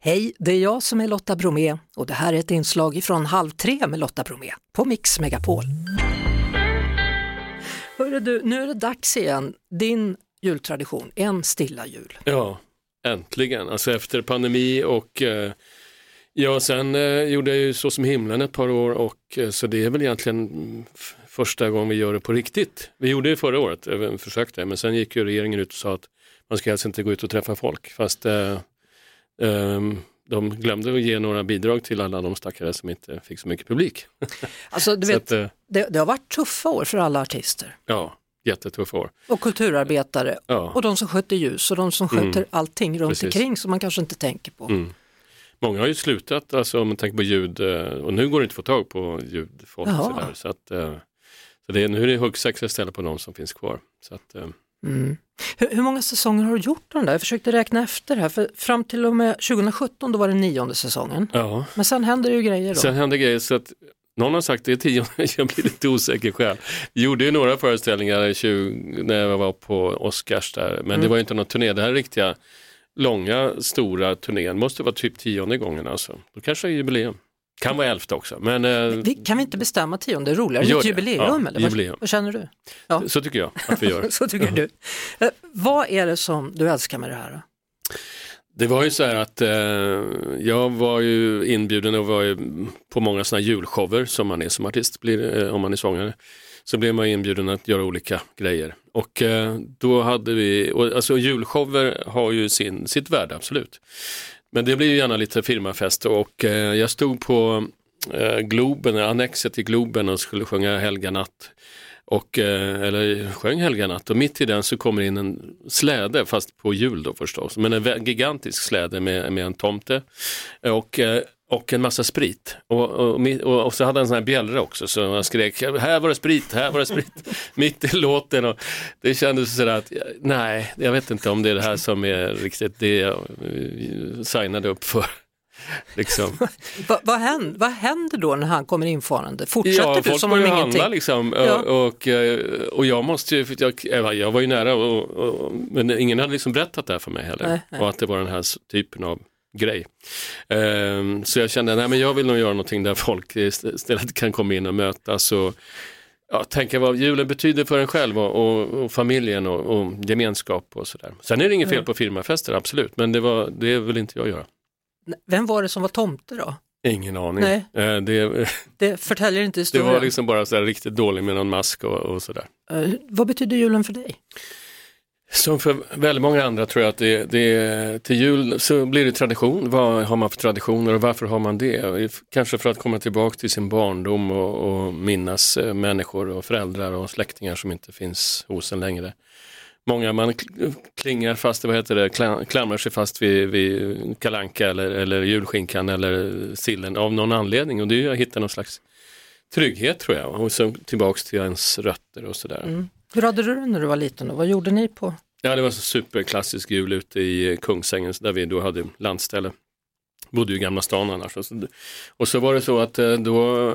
Hej, det är jag som är Lotta Bromé och det här är ett inslag ifrån Halv tre med Lotta Bromé på Mix Megapol. Hörru du, nu är det dags igen. Din jultradition, en stilla jul. Ja, äntligen. Alltså efter pandemi och eh, ja, sen eh, gjorde jag ju Så som himlen ett par år och eh, så det är väl egentligen första gången vi gör det på riktigt. Vi gjorde det förra året, eh, försökte, men sen gick ju regeringen ut och sa att man ska helst inte gå ut och träffa folk. Fast eh, de glömde att ge några bidrag till alla de stackare som inte fick så mycket publik. Alltså, du vet, att, eh, det, det har varit tuffa år för alla artister ja, jättetuffa år. och kulturarbetare Ja. och de som sköter ljus och de som sköter allting runt Precis. omkring som man kanske inte tänker på. Mm. Många har ju slutat, alltså om man tänker på ljud, eh, och nu går det inte att få tag på ljudfolk. Sådär, så att, eh, så det är, nu är det huggsexa istället på de som finns kvar. Så att, Mm. Hur, hur många säsonger har du gjort den där? Jag försökte räkna efter här, för fram till och med 2017 då var det nionde säsongen. ja. Men sen händer det ju grejer då. Sen hände grejer så att någon har sagt det är tio, jag blir lite osäker själv. Jag gjorde ju några föreställningar i 20, när jag var på Oscars där, men det var ju inte någon turné, det här är riktiga långa, stora turnén, måste vara typ tionde gången alltså. Då kanske det är jubileum. Kan vara elfte också, men eh, vi, kan vi inte bestämma tionde, roligare, Gör ett det. jubileum Ja, eller? Vad, jubileum. vad känner du? Ja. så tycker jag att vi gör. Så tycker du. Eh, vad är det som du älskar med det här? Då? Det var ju så här att eh, jag var ju inbjuden och var på många sådana julshower som man är som artist, blir, eh, om man är sångare. Så blev man inbjuden att göra olika grejer. Och eh, då hade vi, och, alltså julshower har ju sin, sitt värde absolut. Men det blir ju gärna lite firmafest. Och eh, jag stod på eh, Globen, annexet i Globen och skulle sjunga Helga natt. Och, eh, eller sjöng Helga natt och mitt i den så kommer in en släde, fast på jul då förstås, men en gigantisk släde med, med en tomte. Och, eh, och en massa sprit. Och, och, och, och så hade han en sån här bjällra också så jag skrek, här var det sprit, här var det sprit, mitt i låten. Och det kändes sådär att, nej, jag vet inte om det är det här som är riktigt det jag eh, signade upp för. Liksom. Va, vad, händer, vad händer då när han kommer infarande? Fortsätter Ja, du som om ingenting? handla liksom. Ja. Och, och, eh, och jag måste ju, jag, jag jag var ju nära, och, och, men ingen hade liksom berättat det här för mig heller. Nej, nej. Och att det var den här typen av grej. Ehm, så jag kände, nej men jag vill nog göra någonting där folk istället kan komma in och mötas och ja, tänka vad julen betyder för en själv och, och, och familjen och, och gemenskap och sådär. Sen är det inget fel på firmafester, absolut, men det, var, det vill inte jag göra. Vem var det som var tomte då? Ingen aning. Nej. Eh, det, Det förtäljer inte det historien. var liksom bara så riktigt dålig med någon mask och, och sådär. Eh, vad betyder julen för dig? Som för väldigt många andra tror jag att det, det, till jul så blir det tradition. Vad har man för traditioner och varför har man det? Kanske för att komma tillbaka till sin barndom och, och minnas eh, människor och föräldrar och släktingar som inte finns hos en längre. Många man klingar fast, vad heter det, klamrar sig fast vid, vid kalanka eller, eller julskinkan eller sillen av någon anledning och det är att hitta någon slags trygghet tror jag och så tillbaks till ens rötter och sådär. Mm. Hur hade du det när du var liten och vad gjorde ni på? Ja, det var så superklassisk jul ute i Kungsängen där vi då hade landställe. Bodde ju i Gamla stan annars. Och så, var det så att eh, då,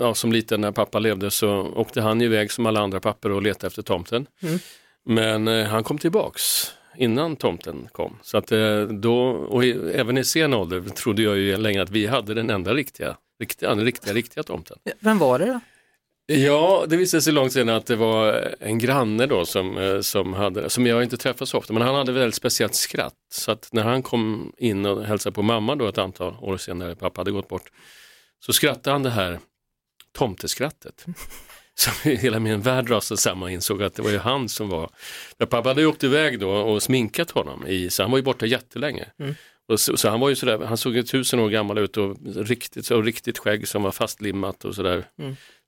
ja, som liten när pappa levde så åkte han iväg som alla andra papper och letade efter tomten. Mm. Men eh, han kom tillbaks innan tomten kom. Så att eh, då, och i, även i sen ålder trodde jag ju länge att vi hade den enda riktiga, riktiga, den riktiga, riktiga tomten. Vem var det då? Ja, det visade sig långt senare att det var en granne då som, eh, som, hade, som jag inte träffat så ofta, men han hade väldigt speciellt skratt. Så att när han kom in och hälsade på mamma då ett antal år senare, pappa hade gått bort, så skrattade han det här tomteskrattet. Som hela min värld rasade samman och insåg att det var ju han som var, ja, pappa hade ju åkt iväg då och sminkat honom, i, så han var ju borta jättelänge. Mm så, så han var ju sådär, han såg ju tusen år gammal ut och riktigt, så riktigt skägg som var fastlimmat och sådär.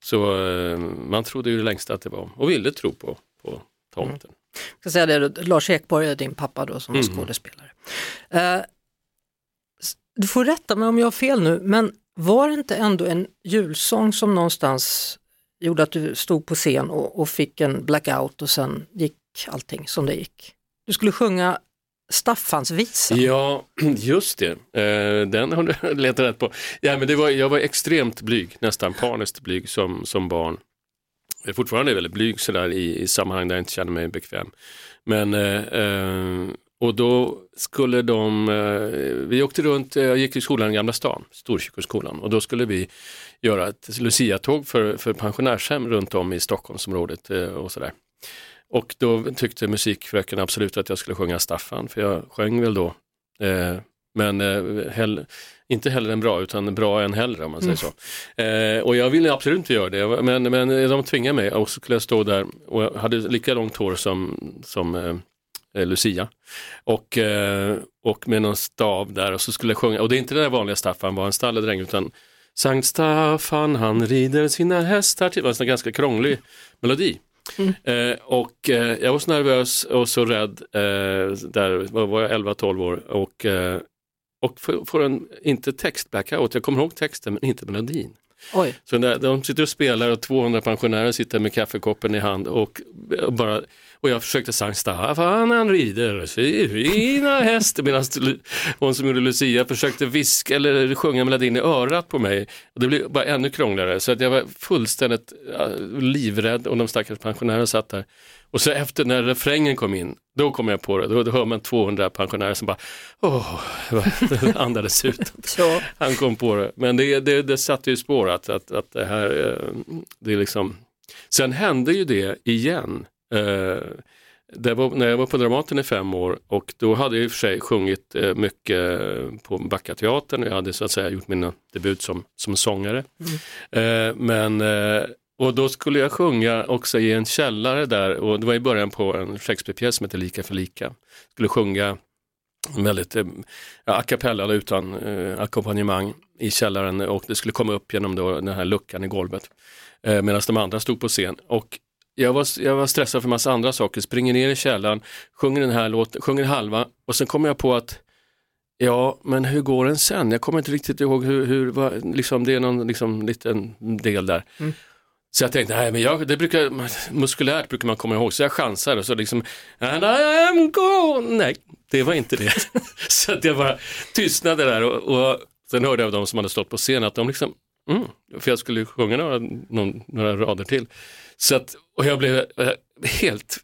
Så eh, man trodde ju det längsta att det var, och ville tro på, på tomten. Jag ska säga det, Lars Ekborg är din pappa då som var Mm. skådespelare. Eh, du får rätta mig om jag har fel nu, men var det inte ändå en julsång som någonstans gjorde att du stod på scen och, och fick en blackout och sen gick allting som det gick? Du skulle sjunga Staffansvisan. Ja, just det. Eh, den har du letat rätt på. Ja, men det var, jag var extremt blyg, nästan paniskt blyg som, som barn. Jag är fortfarande väldigt blyg sådär i, i sammanhang där jag inte känner mig bekväm. Men, eh, eh och då skulle de, eh, vi åkte runt, eh, jag gick i skolan i Gamla stan, Storkyrkoskolan, och då skulle vi göra ett Lucia-tåg för, för pensionärshem runt om i Stockholmsområdet eh, och sådär. Och då tyckte musikfröken absolut att jag skulle sjunga Staffan, för jag sjöng väl då. Eh, men eh, hell, inte hellre än bra, utan bra än hellre om man säger så. Eh, och jag ville absolut inte göra det, men, men de tvingade mig och så skulle jag stå där och jag hade lika långt hår som, som eh, Lucia. Och, eh, och med någon stav där och så skulle jag sjunga, och det är inte den där vanliga Staffan var en stalledräng utan Sankt Staffan han rider sina hästar till, det var en ganska krånglig melodi. Mm. Eh, och eh, jag var så nervös och så rädd, eh, där var jag 11-12 år och, eh, och får en, inte text-blackout, jag kommer ihåg texten men inte melodin. Oj. Så där, de sitter och spelar och 200 pensionärer sitter med kaffekoppen i hand och bara och jag försökte sjunga Staffan han rider sina hästar medan hon som gjorde Lucia försökte viska eller sjunga melodin i örat på mig. Och det blev bara ännu krångligare så att jag var fullständigt livrädd och de stackars pensionärerna satt där. Och så efter när refrängen kom in, då kom jag på det, då, då hör man 200 pensionärer som bara åh, andades ut. Han kom på det. Men det, det, det satte ju spår att, att, att det här, eh, det är liksom, sen hände ju det igen var, när jag var på Dramaten i fem år och då hade jag i och för sig sjungit eh, mycket på Backateatern. Jag hade så att säga gjort min debut som, som sångare. Mm. Eh, men, eh, och då skulle jag sjunga också i en källare där och det var i början på en Shakespeare-pjäs som heter Lika för lika. Skulle sjunga väldigt eh, a cappella utan eh, ackompanjemang i källaren och det skulle komma upp genom då den här luckan i golvet. Eh, Medan de andra stod på scen. Och jag var, jag var stressad för massa andra saker, springer ner i källaren, sjunger den här låten, sjunger halva och sen kommer jag på att Ja, men hur går den sen? Jag kommer inte riktigt ihåg hur, hur vad, liksom, det är någon liksom, liten del där. Mm. Så jag tänkte, nej men jag, det brukar, muskulärt brukar man komma ihåg, så jag chansar och så liksom, and I am gone. Nej, det var inte det. så att jag bara tystnade där och, och sen hörde jag av de som hade stått på scen att de liksom, mm, för jag skulle sjunga några, någon, några rader till. Så att, och jag blev eh, helt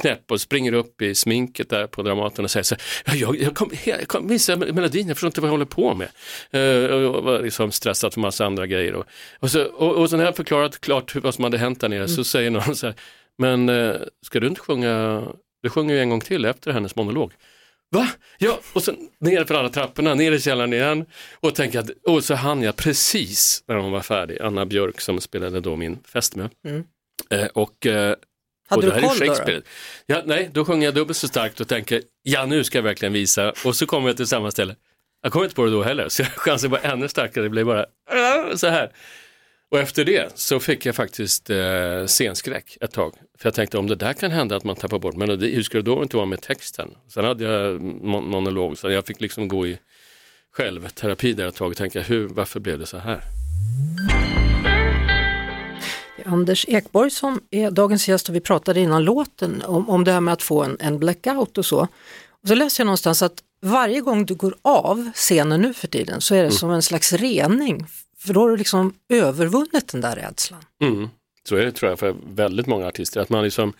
knäpp och springer upp i sminket där på Dramaten och säger så här, jag, jag, kom, jag kom missa melodin, jag förstår inte vad jag håller på med. Uh, och var liksom stressad för massa andra grejer. Och, och, så, och, och så när jag förklarat klart vad som hade hänt där nere mm. så säger någon så här, men uh, ska du inte sjunga, du sjunger ju en gång till efter hennes monolog. Va? Ja, och sen ner för alla trapporna, ner i källaren igen och tänka att, och så hann jag precis när hon var färdig, Anna Björk som spelade då min fästmö. Mm. Eh, och, eh, Hade och du koll då? då? Ja, nej, då sjunger jag dubbelt så starkt och tänker, ja nu ska jag verkligen visa och så kommer jag till samma ställe. Jag kommer inte på det då heller, så chansen var ännu starkare, det blev bara så här. Och efter det så fick jag faktiskt eh, scenskräck ett tag. För jag tänkte om det där kan hända att man tappar bort melodi, hur ska det då inte vara med texten? Sen hade jag mon monolog, så jag fick liksom gå i självterapi där ett tag och tänka, hur, varför blev det så här? Anders Ekborg som är dagens gäst och vi pratade innan låten om, om det här med att få en, en blackout och så. Och så läste jag någonstans att varje gång du går av scenen nu för tiden så är det mm. som en slags rening för då har du liksom övervunnit den där rädslan. Mm. Så är det tror jag för väldigt många artister, att man liksom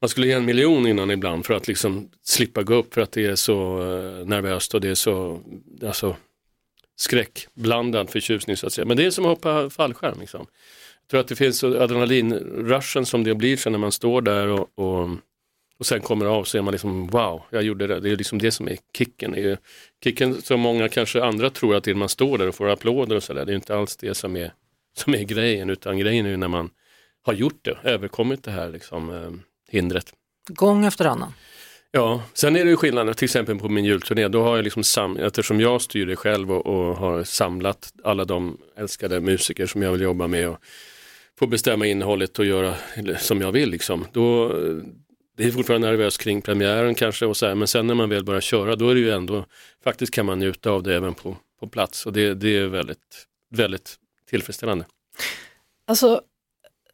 man skulle ge en miljon innan ibland för att liksom slippa gå upp för att det är så eh, nervöst och det är så alltså, skräckblandad förtjusning så att säga. Men det är som att hoppa fallskärm. Liksom. Jag tror att det finns adrenalinrushen som det blir sen när man står där och, och och sen kommer det av så är man liksom wow, jag gjorde det. Det är liksom det som är kicken. Det är kicken som många kanske andra tror att det är när man står där och får applåder och sådär. Det är inte alls det som är, som är grejen utan grejen är när man har gjort det, överkommit det här liksom, eh, hindret. Gång efter annan. Ja, sen är det ju skillnad, till exempel på min julturné, då har jag liksom sam eftersom jag styr det själv och, och, har samlat alla de älskade musiker som jag vill jobba med och få bestämma innehållet och göra som jag vill. Liksom. Då, det är fortfarande nervöst kring premiären kanske och så här, men sen när man väl börjar köra då är det ju ändå, faktiskt kan man njuta av det även på, på plats och det, det är väldigt, väldigt tillfredsställande. Alltså,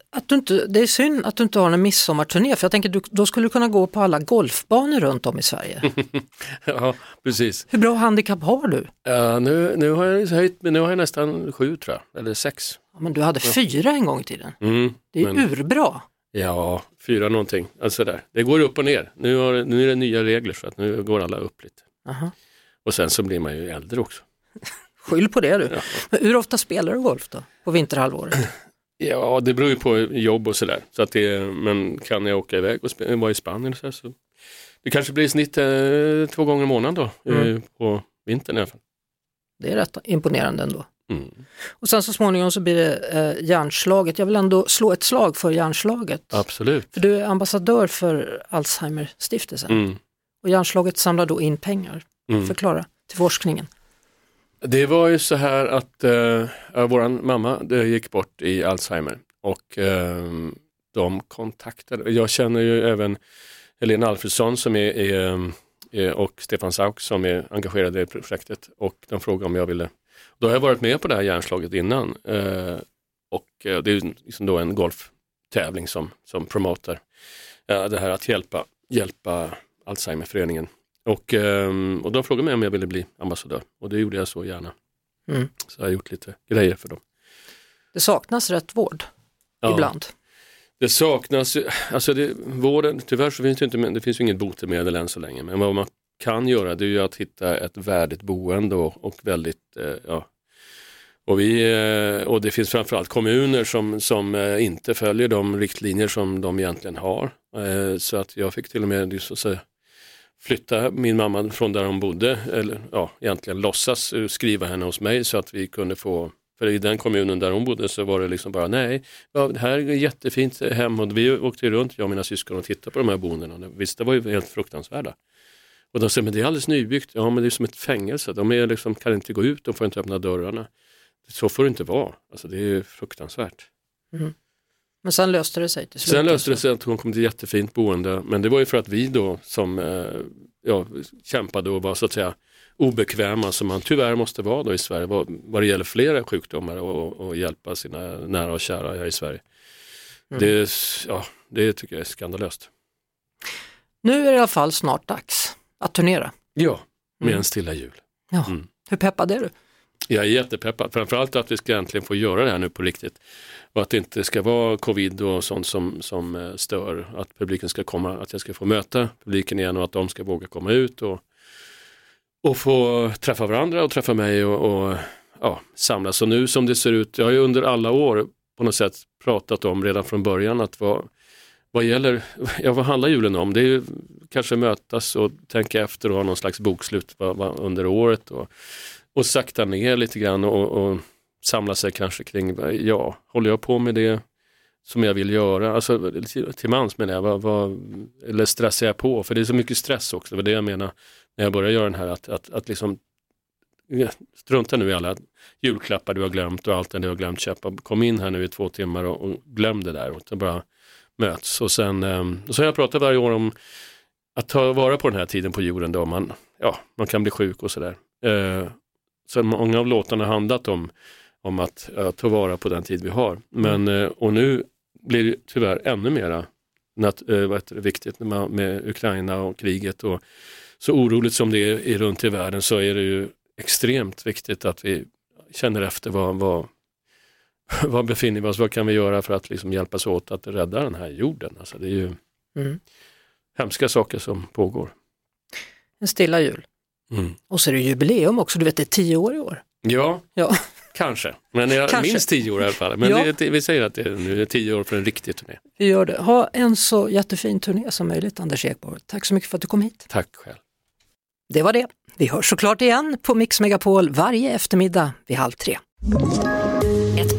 att du inte, det är synd att du inte har en midsommarturné för jag tänker du, då skulle du kunna gå på alla golfbanor runt om i Sverige. ja, precis. Hur bra handikapp har du? Uh, nu, nu, har jag höjt, nu har jag nästan sju tror jag, eller sex. Ja, men du hade fyra en gång i tiden. Mm, det är men... urbra. Ja, fyra någonting. Alltså där. Det går upp och ner. Nu, har, nu är det nya regler så att nu går alla upp lite. Aha. Och sen så blir man ju äldre också. Skyll på det du. Ja. Men hur ofta spelar du golf då, på vinterhalvåret? Ja, det beror ju på jobb och sådär. Så att det, men kan jag åka iväg och vara i Spanien så, här, så det kanske blir i snitt eh, två gånger i månaden då, eh, Mm. på vintern i alla fall. Det är rätt imponerande ändå. Mm. Och sen så småningom så blir det eh, hjärnslaget. Jag vill ändå slå ett slag för hjärnslaget. Absolut. För du är ambassadör för Alzheimer-stiftelsen Mm. och hjärnslaget samlar då in pengar. Mm. Förklara till forskningen. Det var ju så här att eh, vår mamma det gick bort i Alzheimer och eh, de kontaktade, jag känner ju även Helena Alfredsson som är, är, är och Stefan Sauk som är engagerade i projektet och de frågade om jag ville. Då har jag varit med på det här järnslaget innan eh, och eh, det är liksom då en golftävling som, som promotar eh, det här att hjälpa, hjälpa Alzheimerföreningen. Och, ehm, och de frågade mig om jag ville bli ambassadör och det gjorde jag så gärna. Mm. Så jag har gjort lite grejer för dem. Det saknas rätt vård Ja. ibland. Det saknas, alltså det, vården, tyvärr så finns det inte, det finns ju inget botemedel än så länge, men vad man kan göra det är ju att hitta ett värdigt boende och, och väldigt, eh, ja, och, vi, eh, och det finns framförallt kommuner som, som eh, inte följer de riktlinjer som de egentligen har. Eh, Så att jag fick till och med så att säga, flytta min mamma från där hon bodde, eller ja, egentligen låtsas eh, skriva henne hos mig så att vi kunde få, för i den kommunen där hon bodde så var det liksom bara nej, ja, det här är jättefint eh, hem och vi åkte runt, jag och mina syskon och tittade på de här boendena. Visst, det var ju helt fruktansvärda. Och de säger, men det är alldeles nybyggt, ja men det är som ett fängelse, de är liksom, kan inte gå ut, de får inte öppna dörrarna. Så får det inte vara, alltså det är fruktansvärt. Men sen löste det sig till slut. Sen löste det sig att hon kom till jättefint boende, men det var ju för att vi då som eh, ja, kämpade och var så att säga obekväma som man tyvärr måste vara då i Sverige vad, vad det gäller flera sjukdomar och, och hjälpa sina nära och kära här i Sverige. Mm. Det, ja, det tycker jag är skandalöst. Nu är det i alla fall snart dags att turnera. Ja, med Mm. en stilla jul. Ja. Mm. Hur peppad är du? Jag är jättepeppad, framförallt att vi ska äntligen få göra det här nu på riktigt. Och att det inte ska vara covid och sånt som, som eh, stör, att publiken ska komma, att jag ska få möta publiken igen och att de ska våga komma ut och, och få träffa varandra och träffa mig och, och ja, samlas. Och nu som det ser ut, jag har ju under alla år på något sätt pratat om redan från början att vad, vad gäller, ja vad handlar julen om? Det är ju kanske mötas och tänka efter och ha någon slags bokslut under året och, och sakta ner lite grann och, och samla sig kanske kring, ja, håller jag på med det som jag vill göra? Alltså till, till mans menar jag, vad, vad, eller stressar jag på? För det är så mycket stress också, det var det jag menar när jag började göra den här, att, att, att liksom strunta nu i alla julklappar du har glömt och allt det du har glömt köpa. Kom in här nu i två timmar och, och glöm det där och bara möts. Och sen ehm, och så har jag pratat varje år om att ta vara på den här tiden på jorden då man, ja, man kan bli sjuk och sådär. Eh, så många av låtarna har handlat om, om att ja, ta vara på den tid vi har. Men, eh, och nu blir det tyvärr ännu mera nat- eh, det, viktigt med, med Ukraina och kriget. Och så oroligt som det är runt i världen så är det ju extremt viktigt att vi känner efter vad, vad, vad befinner vi oss, vad kan vi göra för att liksom hjälpas åt att rädda den här jorden. Alltså det är ju Mm. hemska saker som pågår. En stilla jul. Mm. Och så är det jubileum också, du vet det är tio år i år. Ja, Ja. kanske. Men jag Kanske. minst tio år i alla fall. Men Ja. det, vi säger att det är, nu är tio år för en riktig turné. Vi gör det. Ha en så jättefin turné som möjligt Anders Ekborg. Tack så mycket för att du kom hit. Tack själv. Det var det. Vi hörs såklart igen på Mix Megapol varje eftermiddag vid halv tre.